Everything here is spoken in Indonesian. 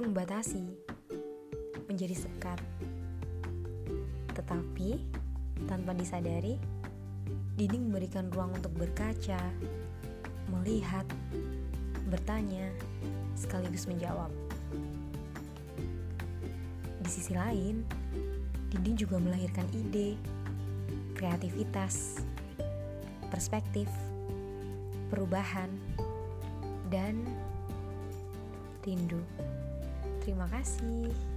membatasi, menjadi sekat. Tetapi, tanpa disadari, dinding memberikan ruang untuk berkaca, melihat, bertanya, sekaligus menjawab. Di sisi lain, dinding juga melahirkan ide, kreativitas, perspektif, perubahan, dan rindu. Terima kasih.